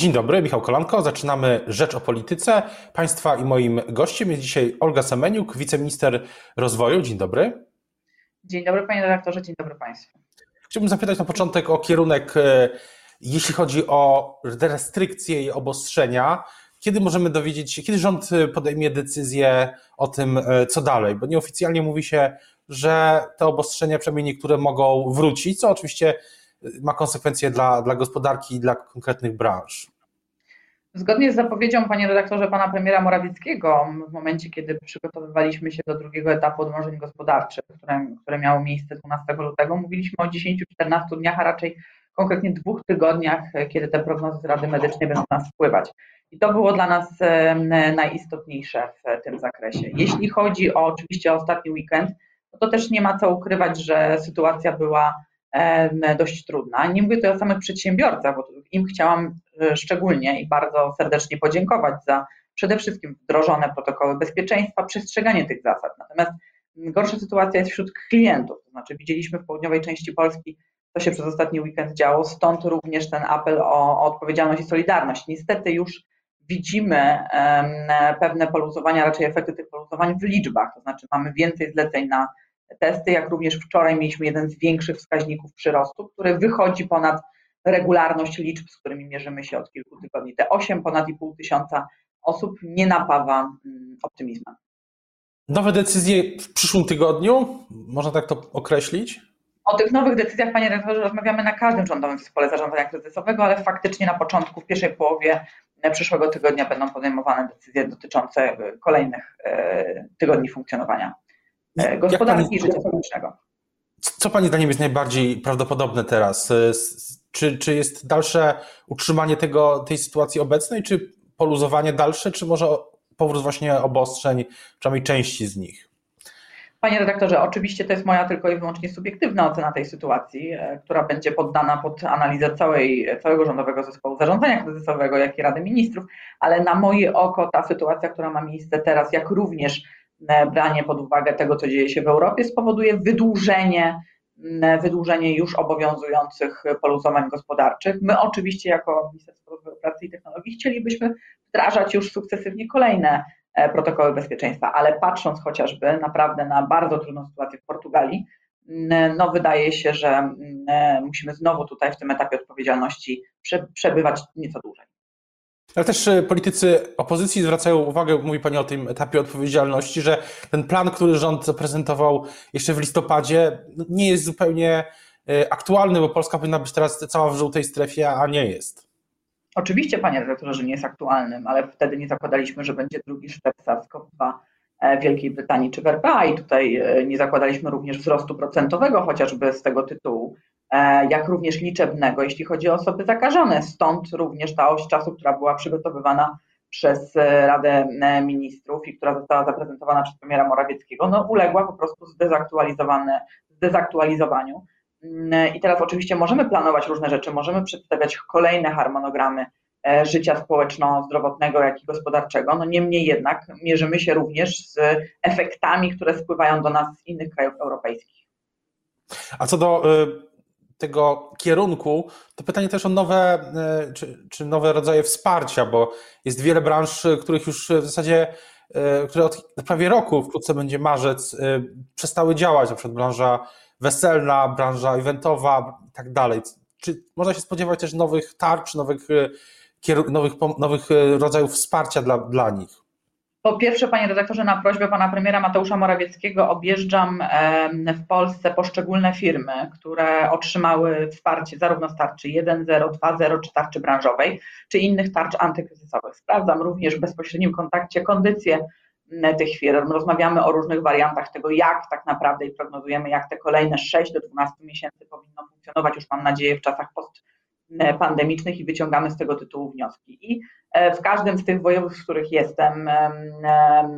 Dzień dobry, Michał Kolanko. Zaczynamy Rzecz o Polityce. Państwa i moim gościem jest dzisiaj Olga Semeniuk, wiceminister rozwoju. Dzień dobry. Dzień dobry panie redaktorze, dzień dobry państwu. Chciałbym zapytać na początek o kierunek, e, jeśli chodzi o restrykcje i obostrzenia. Kiedy możemy dowiedzieć się, kiedy rząd podejmie decyzję o tym, e, co dalej? Bo nieoficjalnie mówi się, że te obostrzenia, przynajmniej niektóre, mogą wrócić, co oczywiście ma konsekwencje dla, dla gospodarki i dla konkretnych branż. Zgodnie z zapowiedzią, panie redaktorze, pana premiera Morawieckiego, w momencie, kiedy przygotowywaliśmy się do drugiego etapu odmrożeń gospodarczych, które, które miało miejsce 12 lutego, mówiliśmy o 10-14 dniach, a raczej konkretnie dwóch tygodniach, kiedy te prognozy z Rady Medycznej będą na nas wpływać. I to było dla nas najistotniejsze w tym zakresie. Jeśli chodzi o oczywiście ostatni weekend, no to też nie ma co ukrywać, że sytuacja była dość trudna. Nie mówię tutaj o samych przedsiębiorcach, bo im chciałam e, szczególnie i bardzo serdecznie podziękować za przede wszystkim wdrożone protokoły bezpieczeństwa, przestrzeganie tych zasad. Natomiast gorsza sytuacja jest wśród klientów, to znaczy widzieliśmy w południowej części Polski, co się przez ostatni weekend działo, stąd również ten apel o, odpowiedzialność i solidarność. Niestety już widzimy pewne poluzowania, raczej efekty tych poluzowań w liczbach, to znaczy mamy więcej zleceń na testy, jak również wczoraj mieliśmy jeden z większych wskaźników przyrostu, który wychodzi ponad regularność liczb, z którymi mierzymy się od kilku tygodni. Te 8 ponad i pół tysiąca osób nie napawa mm, optymizmem. Nowe decyzje w przyszłym tygodniu, można tak to określić? O tych nowych decyzjach, panie redaktorze, rozmawiamy na każdym rządowym zespole zarządzania kryzysowego, ale faktycznie na początku, w pierwszej połowie przyszłego tygodnia będą podejmowane decyzje dotyczące kolejnych e, tygodni funkcjonowania E, gospodarki i życia społecznego. Co Pani zdaniem jest najbardziej prawdopodobne teraz? E, czy, czy jest dalsze utrzymanie tego, tej sytuacji obecnej, czy poluzowanie dalsze, czy może powrót właśnie obostrzeń, przynajmniej części z nich? Panie redaktorze, oczywiście to jest moja tylko i wyłącznie subiektywna ocena tej sytuacji, e, która będzie poddana pod analizę całej, całego rządowego zespołu zarządzania kryzysowego, jak i Rady Ministrów, ale na moje oko ta sytuacja, która ma miejsce teraz, jak również branie pod uwagę tego, co dzieje się w Europie, spowoduje wydłużenie, wydłużenie już obowiązujących poluzowań gospodarczych. My oczywiście jako Ministerstwo Rozwoju Pracy i Technologii chcielibyśmy wdrażać już sukcesywnie kolejne e, protokoły bezpieczeństwa, ale patrząc chociażby naprawdę na bardzo trudną sytuację w Portugalii, no wydaje się, że musimy znowu tutaj w tym etapie odpowiedzialności przebywać nieco dłużej. Ale też e, politycy opozycji zwracają uwagę, mówi Pani o tym etapie odpowiedzialności, że ten plan, który rząd zaprezentował jeszcze w listopadzie, no, nie jest zupełnie e, aktualny, bo Polska powinna być teraz cała w żółtej strefie, a nie jest. Oczywiście, panie redaktorze, że nie jest aktualnym, ale wtedy nie zakładaliśmy, że będzie drugi sztep SARS-CoV-2 w Wielkiej Brytanii czy w RPA i tutaj e, nie zakładaliśmy również wzrostu procentowego chociażby z tego tytułu. E, jak również liczebnego, jeśli chodzi o osoby zakażone. Stąd również ta oś czasu, która była przygotowywana przez e, Radę e, Ministrów i która została zaprezentowana przez premiera Morawieckiego, no, uległa po prostu zdezaktualizowaniu. Mm, I teraz oczywiście możemy planować różne rzeczy, możemy przedstawiać kolejne harmonogramy życia społeczno-zdrowotnego, jak i gospodarczego. No niemniej jednak mierzymy się również z efektami, które spływają do nas z innych krajów europejskich. A co do tego kierunku, to pytanie też o nowe, e, czy, czy nowe rodzaje wsparcia, bo jest wiele branż, których już w zasadzie, e, które od prawie roku, wkrótce będzie marzec, e, przestały działać, na przykład branża weselna, branża eventowa i tak dalej. Czy można się spodziewać też nowych tarcz, nowych, nowych, nowych rodzajów wsparcia dla, dla nich? Po pierwsze, panie redaktorze, na prośbę pana premiera Mateusza Morawieckiego objeżdżam w Polsce poszczególne firmy, które otrzymały wsparcie zarówno z tarczy 1.0, 2.0 czy tarczy branżowej, czy innych tarcz antykryzysowych. Sprawdzam również w bezpośrednim kontakcie kondycję tych firm. Rozmawiamy o różnych wariantach tego, jak tak naprawdę i prognozujemy, jak te kolejne 6 do 12 miesięcy powinno funkcjonować, już mam nadzieję, w czasach post pandemicznych i wyciągamy z tego tytułu wnioski. I e, w każdym z tych województw, w których jestem,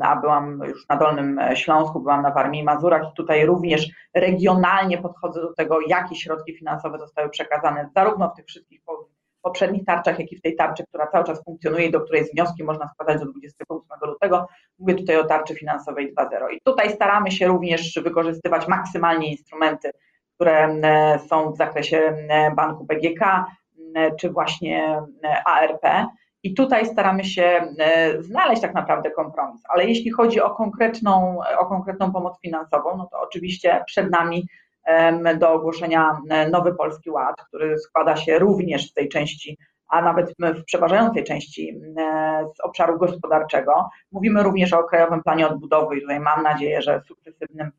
a byłam już na Dolnym Śląsku, byłam na Warmii i Mazurach i tutaj również regionalnie podchodzę do tego, jakie środki finansowe zostały przekazane zarówno w tych wszystkich poprzednich tarczach, jak i w tej tarczy, która cały czas funkcjonuje i do której wnioski można składać do 28 lutego. Mówię tutaj o tarczy finansowej 2.0. I tutaj staramy się również wykorzystywać maksymalnie instrumenty, które są w zakresie banku BGK, czy właśnie ARP. I tutaj staramy się znaleźć tak naprawdę kompromis. Ale jeśli chodzi o konkretną, o konkretną pomoc finansową, no to oczywiście przed nami do ogłoszenia nowy Polski Ład, który składa się również z tej części a nawet w przeważającej części z obszaru gospodarczego. Mówimy również o Krajowym Planie Odbudowy i tutaj mam nadzieję, że sukcesywnym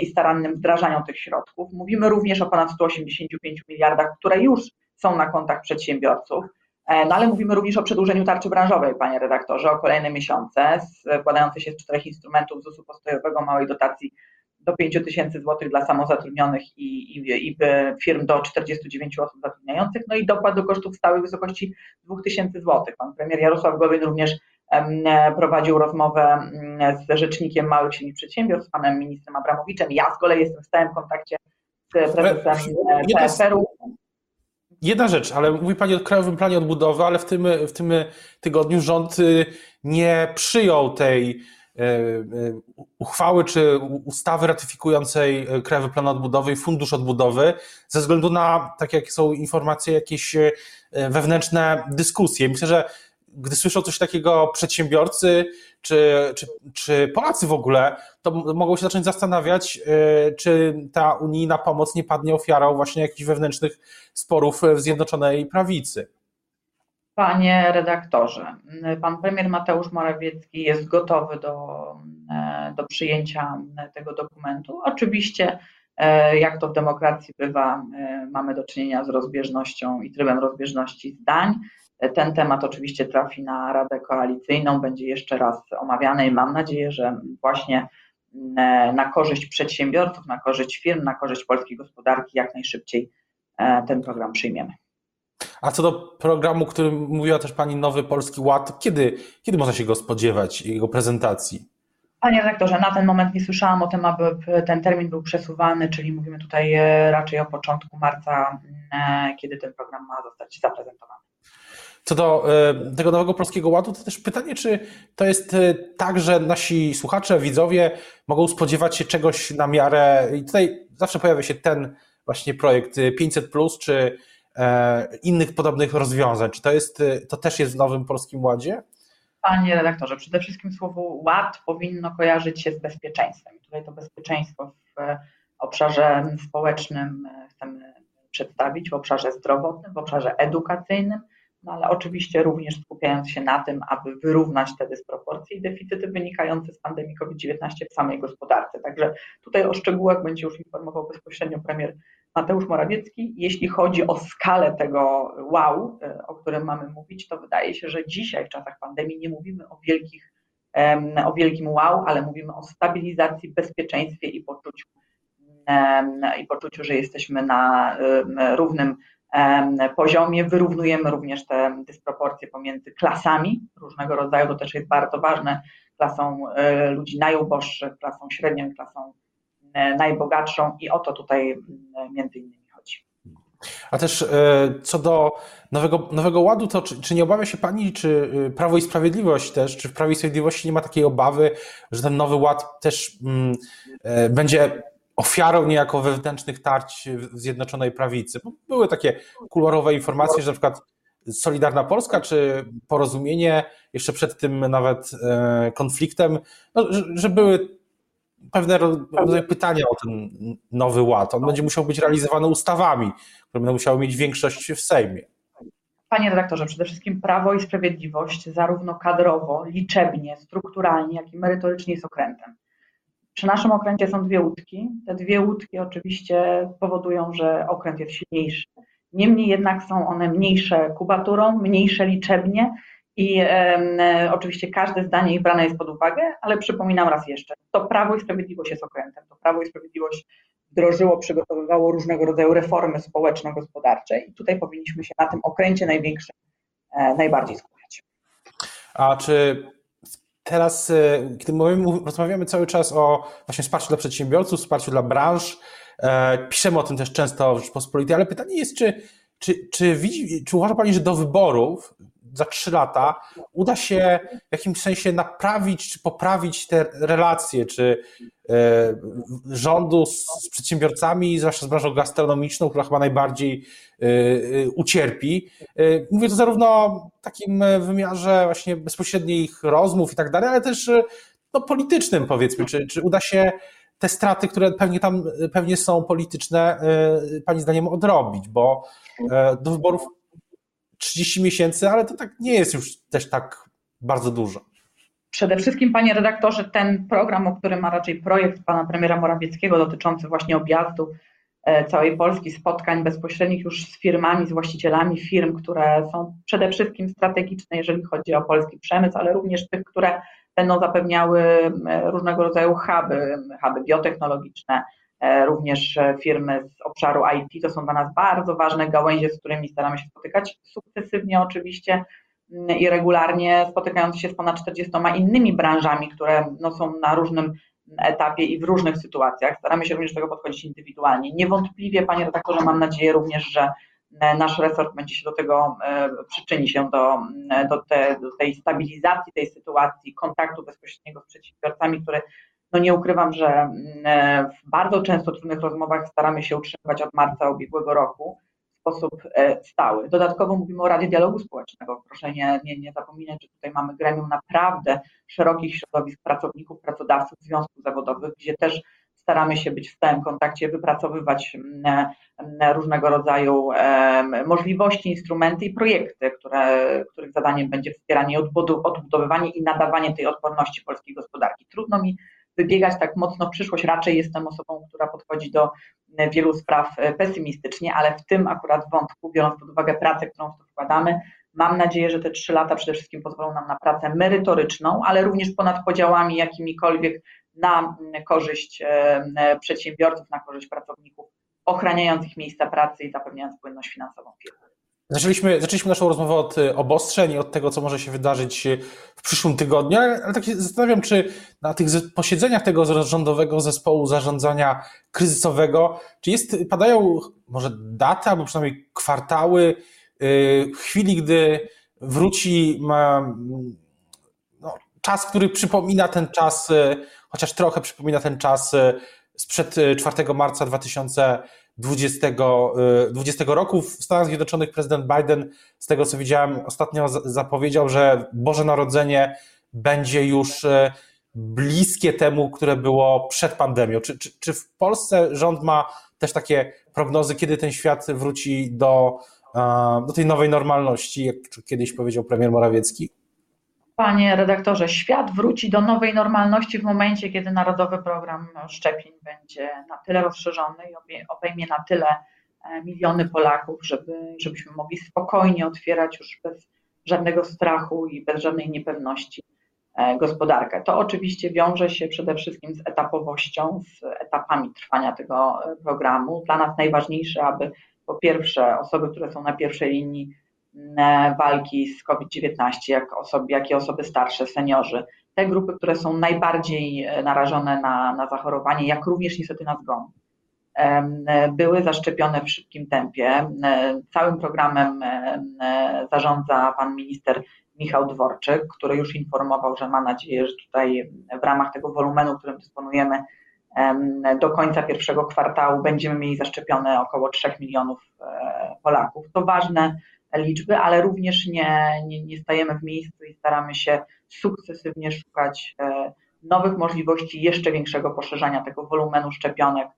i starannym wdrażaniu tych środków. Mówimy również o ponad 185 miliardach, które już są na kontach przedsiębiorców. E, no ale mówimy również o przedłużeniu tarczy branżowej, panie redaktorze, o kolejne miesiące, składające się z czterech instrumentów ZUS-u postojowego, małej dotacji do 5 tysięcy złotych dla samozatrudnionych i, i, i, firm do 49 osób zatrudniających, no i dopłat do kosztów stałych w wysokości 2 tysięcy złotych. Pan premier Jarosław Gowin również prowadził rozmowę mm, z rzecznikiem małych i średnich przedsiębiorstw, panem ministrem Abramowiczem. Ja z kolei jestem w stałym kontakcie z prezesem PFR-u. Jedna rzecz, ale mówi Pani o Krajowym Planie Odbudowy, ale w tym, w tym tygodniu rząd y, nie przyjął tej E, e, uchwały czy ustawy ratyfikującej Krajowy Plan Odbudowy i Fundusz Odbudowy ze względu na, tak jak są informacje, jakieś wewnętrzne dyskusje. Myślę, że gdy słyszą coś takiego przedsiębiorcy czy, czy, czy Polacy w ogóle, to mogą się zacząć zastanawiać, czy ta unijna pomoc nie padnie ofiarą właśnie jakichś wewnętrznych sporów w Zjednoczonej Prawicy. Panie redaktorze, pan premier Mateusz Morawiecki jest gotowy do, do przyjęcia tego dokumentu. Oczywiście, jak to w demokracji bywa, mamy do czynienia z rozbieżnością i trybem rozbieżności zdań. Ten temat oczywiście trafi na Radę Koalicyjną, będzie jeszcze raz omawiany i mam nadzieję, że właśnie na korzyść przedsiębiorców, na korzyść firm, na korzyść polskiej gospodarki jak najszybciej ten program przyjmiemy. A co do programu, który mówiła też Pani Nowy Polski Ład, kiedy, kiedy można się go spodziewać, jego prezentacji? Panie redaktorze, na ten moment nie słyszałam o tym, aby ten termin był przesuwany, czyli mówimy tutaj e, raczej o początku marca, e, kiedy ten program ma zostać zaprezentowany. Co do e, tego nowego Polskiego Ładu, to też pytanie, czy to jest tak, że nasi słuchacze, widzowie mogą spodziewać się czegoś na miarę, i tutaj zawsze pojawia się ten właśnie projekt 500, czy E, innych podobnych rozwiązań. Czy to, jest, e, to też jest w Nowym Polskim Ładzie? Panie redaktorze, przede wszystkim słowo ład powinno kojarzyć się z bezpieczeństwem. Tutaj to bezpieczeństwo w obszarze społecznym chcemy przedstawić, w obszarze zdrowotnym, w obszarze edukacyjnym, no ale oczywiście również skupiając się na tym, aby wyrównać te dysproporcje i deficyty wynikające z pandemii COVID-19 w samej gospodarce. Także tutaj o szczegółach będzie już informował bezpośrednio premier Mateusz Morawiecki. Jeśli chodzi o skalę tego wow, e, o którym mamy mówić, to wydaje się, że dzisiaj w czasach pandemii nie mówimy o wielkich, o wielkim wow, ale mówimy o stabilizacji, bezpieczeństwie i poczuciu, i poczuciu, że jesteśmy na równym poziomie. Wyrównujemy również te dysproporcje pomiędzy klasami różnego rodzaju, to też jest bardzo ważne, klasą e, ludzi najuboższych, klasą średnią, klasą E, najbogatszą i o to tutaj między innymi chodzi. A też e, co do nowego, nowego ładu, to czy, czy, nie obawia się Pani, czy y, Prawo i Sprawiedliwość też, czy w Prawie i Sprawiedliwości nie ma takiej obawy, że ten nowy ład też mm, będzie ofiarą niejako wewnętrznych tarć w Zjednoczonej Prawicy? Były takie kuluarowe informacje, że na przykład Solidarna Polska czy Porozumienie jeszcze przed tym nawet konfliktem, no, że, że były pewne pytania o ten nowy ład. On będzie musiał być realizowany ustawami, które będą musiały mieć większość w Sejmie. Panie redaktorze, przede wszystkim Prawo i Sprawiedliwość zarówno kadrowo, liczebnie, strukturalnie, jak i merytorycznie jest okrętem. Przy naszym okręcie są dwie łódki. Te dwie łódki oczywiście powodują, że okręt jest silniejszy. Niemniej jednak są one mniejsze kubaturą, mniejsze liczebnie i e, oczywiście każde zdanie ich brane jest pod uwagę, ale przypominam raz jeszcze, to Prawo i Sprawiedliwość jest okrętem. To Prawo i Sprawiedliwość wdrożyło, przygotowywało różnego rodzaju reformy społeczno-gospodarcze i tutaj powinniśmy się na tym okręcie największym e, najbardziej skupiać. A czy teraz, e, kiedy mówimy, rozmawiamy cały czas o właśnie wsparciu dla przedsiębiorców, wsparciu dla branż, e, piszemy o tym też często w Rzeczpospolitej, ale pytanie jest, czy, czy, czy, widzi, czy uważa Pani, że do wyborów za trzy lata uda się w jakimś sensie naprawić czy poprawić te relacje, czy e, rządu z przedsiębiorcami, zwłaszcza z branżą gastronomiczną, która chyba najbardziej e, ucierpi. Mówię to zarówno w takim wymiarze właśnie bezpośrednich rozmów i tak dalej, ale też no, politycznym powiedzmy, czy, czy uda się te straty, które pewnie tam pewnie są polityczne, Pani zdaniem odrobić, bo do wyborów 30 miesięcy, ale to tak nie jest już też tak bardzo dużo. Przede wszystkim, panie redaktorze, ten program, o którym ma raczej projekt pana premiera Morawieckiego dotyczący właśnie objazdu e, całej Polski, spotkań bezpośrednich już z firmami, z właścicielami firm, które są przede wszystkim strategiczne, jeżeli chodzi o polski przemysł, ale również tych, które będą zapewniały e, różnego rodzaju huby, huby biotechnologiczne, również e, firmy z obszaru IT. To są dla nas bardzo ważne gałęzie, z którymi staramy się spotykać sukcesywnie oczywiście mm, i regularnie, spotykając się z ponad 40 innymi branżami, które no, są na różnym etapie i w różnych sytuacjach. Staramy się również do tego podchodzić indywidualnie. Niewątpliwie, panie redaktorze, mam nadzieję również, że e, nasz resort będzie się do tego, przyczyni się do, do, te, do tej stabilizacji tej sytuacji, kontaktu bezpośredniego z przedsiębiorcami, który no nie ukrywam, że mm, e, w bardzo często trudnych rozmowach staramy się utrzymywać od marca ubiegłego roku w sposób e, stały. Dodatkowo mówimy o Radzie Dialogu Społecznego. Proszę nie, nie, nie zapominać, że tutaj mamy gremium naprawdę szerokich środowisk pracowników, pracodawców, związków zawodowych, gdzie też staramy się być w stałym kontakcie, wypracowywać mm, e, różnego rodzaju możliwości, instrumenty i projekty, które, których zadaniem będzie wspieranie, odbudowywanie i nadawanie tej odporności polskiej gospodarki. Trudno mi wybiegać tak mocno w przyszłość. Raczej jestem osobą, która podchodzi do e, wielu spraw e, pesymistycznie, ale w tym akurat wątku, biorąc pod uwagę pracę, którą w to wkładamy, mam nadzieję, że te trzy lata przede wszystkim pozwolą nam na pracę merytoryczną, ale również ponad podziałami jakimikolwiek na korzyść e, przedsiębiorców, na korzyść pracowników, ochraniając ich miejsca pracy i zapewniając płynność finansową firmy. Zaczęliśmy, zaczęliśmy naszą rozmowę od y, obostrzeń i od tego, co może się wydarzyć y, w przyszłym tygodniu, ale tak się zastanawiam, czy na tych posiedzeniach tego rządowego zespołu zarządzania kryzysowego, czy jest, padają może daty albo przynajmniej kwartały y, w chwili, gdy wróci no, czas, który przypomina ten czas, chociaż trochę przypomina ten czas sprzed 4 marca 2000 20, 20 y, roku. W Stanach Zjednoczonych prezydent Biden, z tego co widziałem, ostatnio zapowiedział, że Boże Narodzenie będzie już y, bliskie temu, które było przed pandemią. Czy, czy, czy w Polsce rząd ma też takie prognozy, kiedy ten świat wróci do, do tej nowej normalności, jak kiedyś powiedział premier Morawiecki? Panie redaktorze, świat wróci do nowej normalności w momencie, kiedy Narodowy Program Szczepień będzie na tyle rozszerzony i obejmie na tyle e, miliony Polaków, żeby, żebyśmy mogli spokojnie otwierać już bez żadnego strachu i bez żadnej niepewności e, gospodarkę. To oczywiście wiąże się przede wszystkim z etapowością, z etapami trwania tego e, programu. Dla nas najważniejsze, aby po pierwsze osoby, które są na pierwszej linii walki z COVID-19, jak, osoby, jak i osoby starsze, seniorzy, te grupy, które są najbardziej e, narażone na, na zachorowanie, jak również niestety na zgon, e, były zaszczepione w szybkim tempie. Całym programem zarządza pan minister Michał Dworczyk, który już informował, że ma nadzieję, że tutaj w ramach tego wolumenu, którym dysponujemy, do końca pierwszego kwartału będziemy mieli zaszczepione około 3 milionów Polaków. To ważne liczby, ale również nie, nie, nie stajemy w miejscu i staramy się sukcesywnie szukać e, nowych możliwości jeszcze większego poszerzania tego wolumenu szczepionek.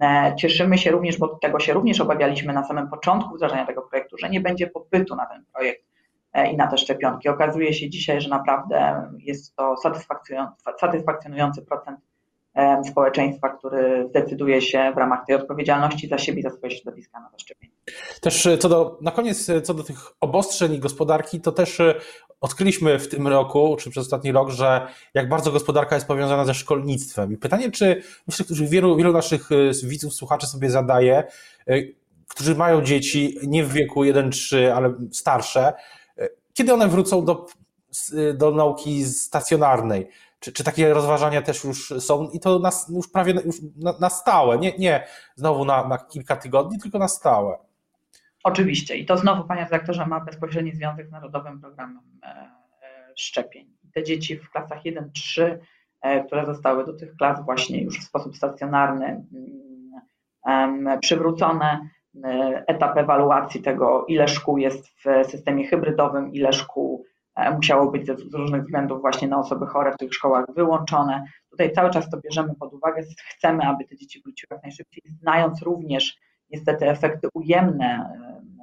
E, cieszymy się również, bo tego się również obawialiśmy na samym początku wdrażania tego projektu, że nie będzie popytu na ten projekt e, i na te szczepionki. Okazuje się dzisiaj, że naprawdę jest to satysfakcjonujący procent społeczeństwa, który zdecyduje się w ramach tej odpowiedzialności za siebie i za swoje środowiska na zaszczepienie. Też e, co do, na koniec, e, co do tych obostrzeń i gospodarki, to też e, odkryliśmy w tym roku, czy przez ostatni rok, że jak bardzo gospodarka jest powiązana ze szkolnictwem. I pytanie, czy myślę, że wielu, wielu naszych widzów, słuchaczy sobie zadaje, którzy mają dzieci nie w wieku 1-3, ale starsze, kiedy one wrócą do, do nauki stacjonarnej? Czy, czy takie rozważania też już są i to na, już prawie już na, na stałe, nie, nie znowu na, na kilka tygodni, tylko na stałe? Oczywiście i to znowu, panie redaktorze, ma bezpośredni związek z Narodowym Programem Szczepień. Te dzieci w klasach 1-3, które zostały do tych klas właśnie już w sposób stacjonarny mm, przywrócone, etap ewaluacji tego, ile szkół jest w systemie hybrydowym, ile szkół E, musiało być z różnych względów właśnie na osoby chore w tych szkołach wyłączone. Tutaj cały czas to bierzemy pod uwagę, chcemy, aby te dzieci wróciły jak najszybciej, znając również niestety efekty ujemne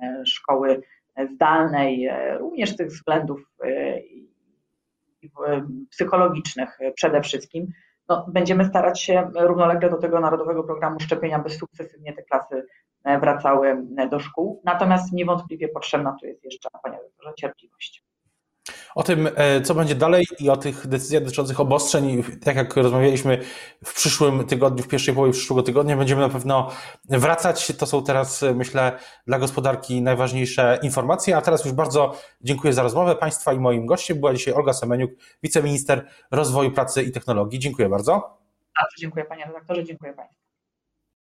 e, szkoły zdalnej, e, również z tych względów psychologicznych przede wszystkim. No, będziemy starać się równolegle do tego Narodowego Programu Szczepienia, by sukcesywnie te klasy wracały do szkół. Natomiast niewątpliwie potrzebna tu jest jeszcze, panie doktorze, cierpliwość. O tym, e, co będzie dalej i o tych decyzjach dotyczących obostrzeń, tak jak rozmawialiśmy w przyszłym tygodniu, w pierwszej połowie przyszłego tygodnia, będziemy na pewno wracać. To są teraz, e, myślę, dla gospodarki najważniejsze informacje. A teraz już bardzo dziękuję za rozmowę Państwa i moim gościem była dzisiaj Olga Semeniuk, wiceminister rozwoju pracy i technologii. Dziękuję bardzo. Bardzo dziękuję Panie redaktorze, dziękuję Państwu.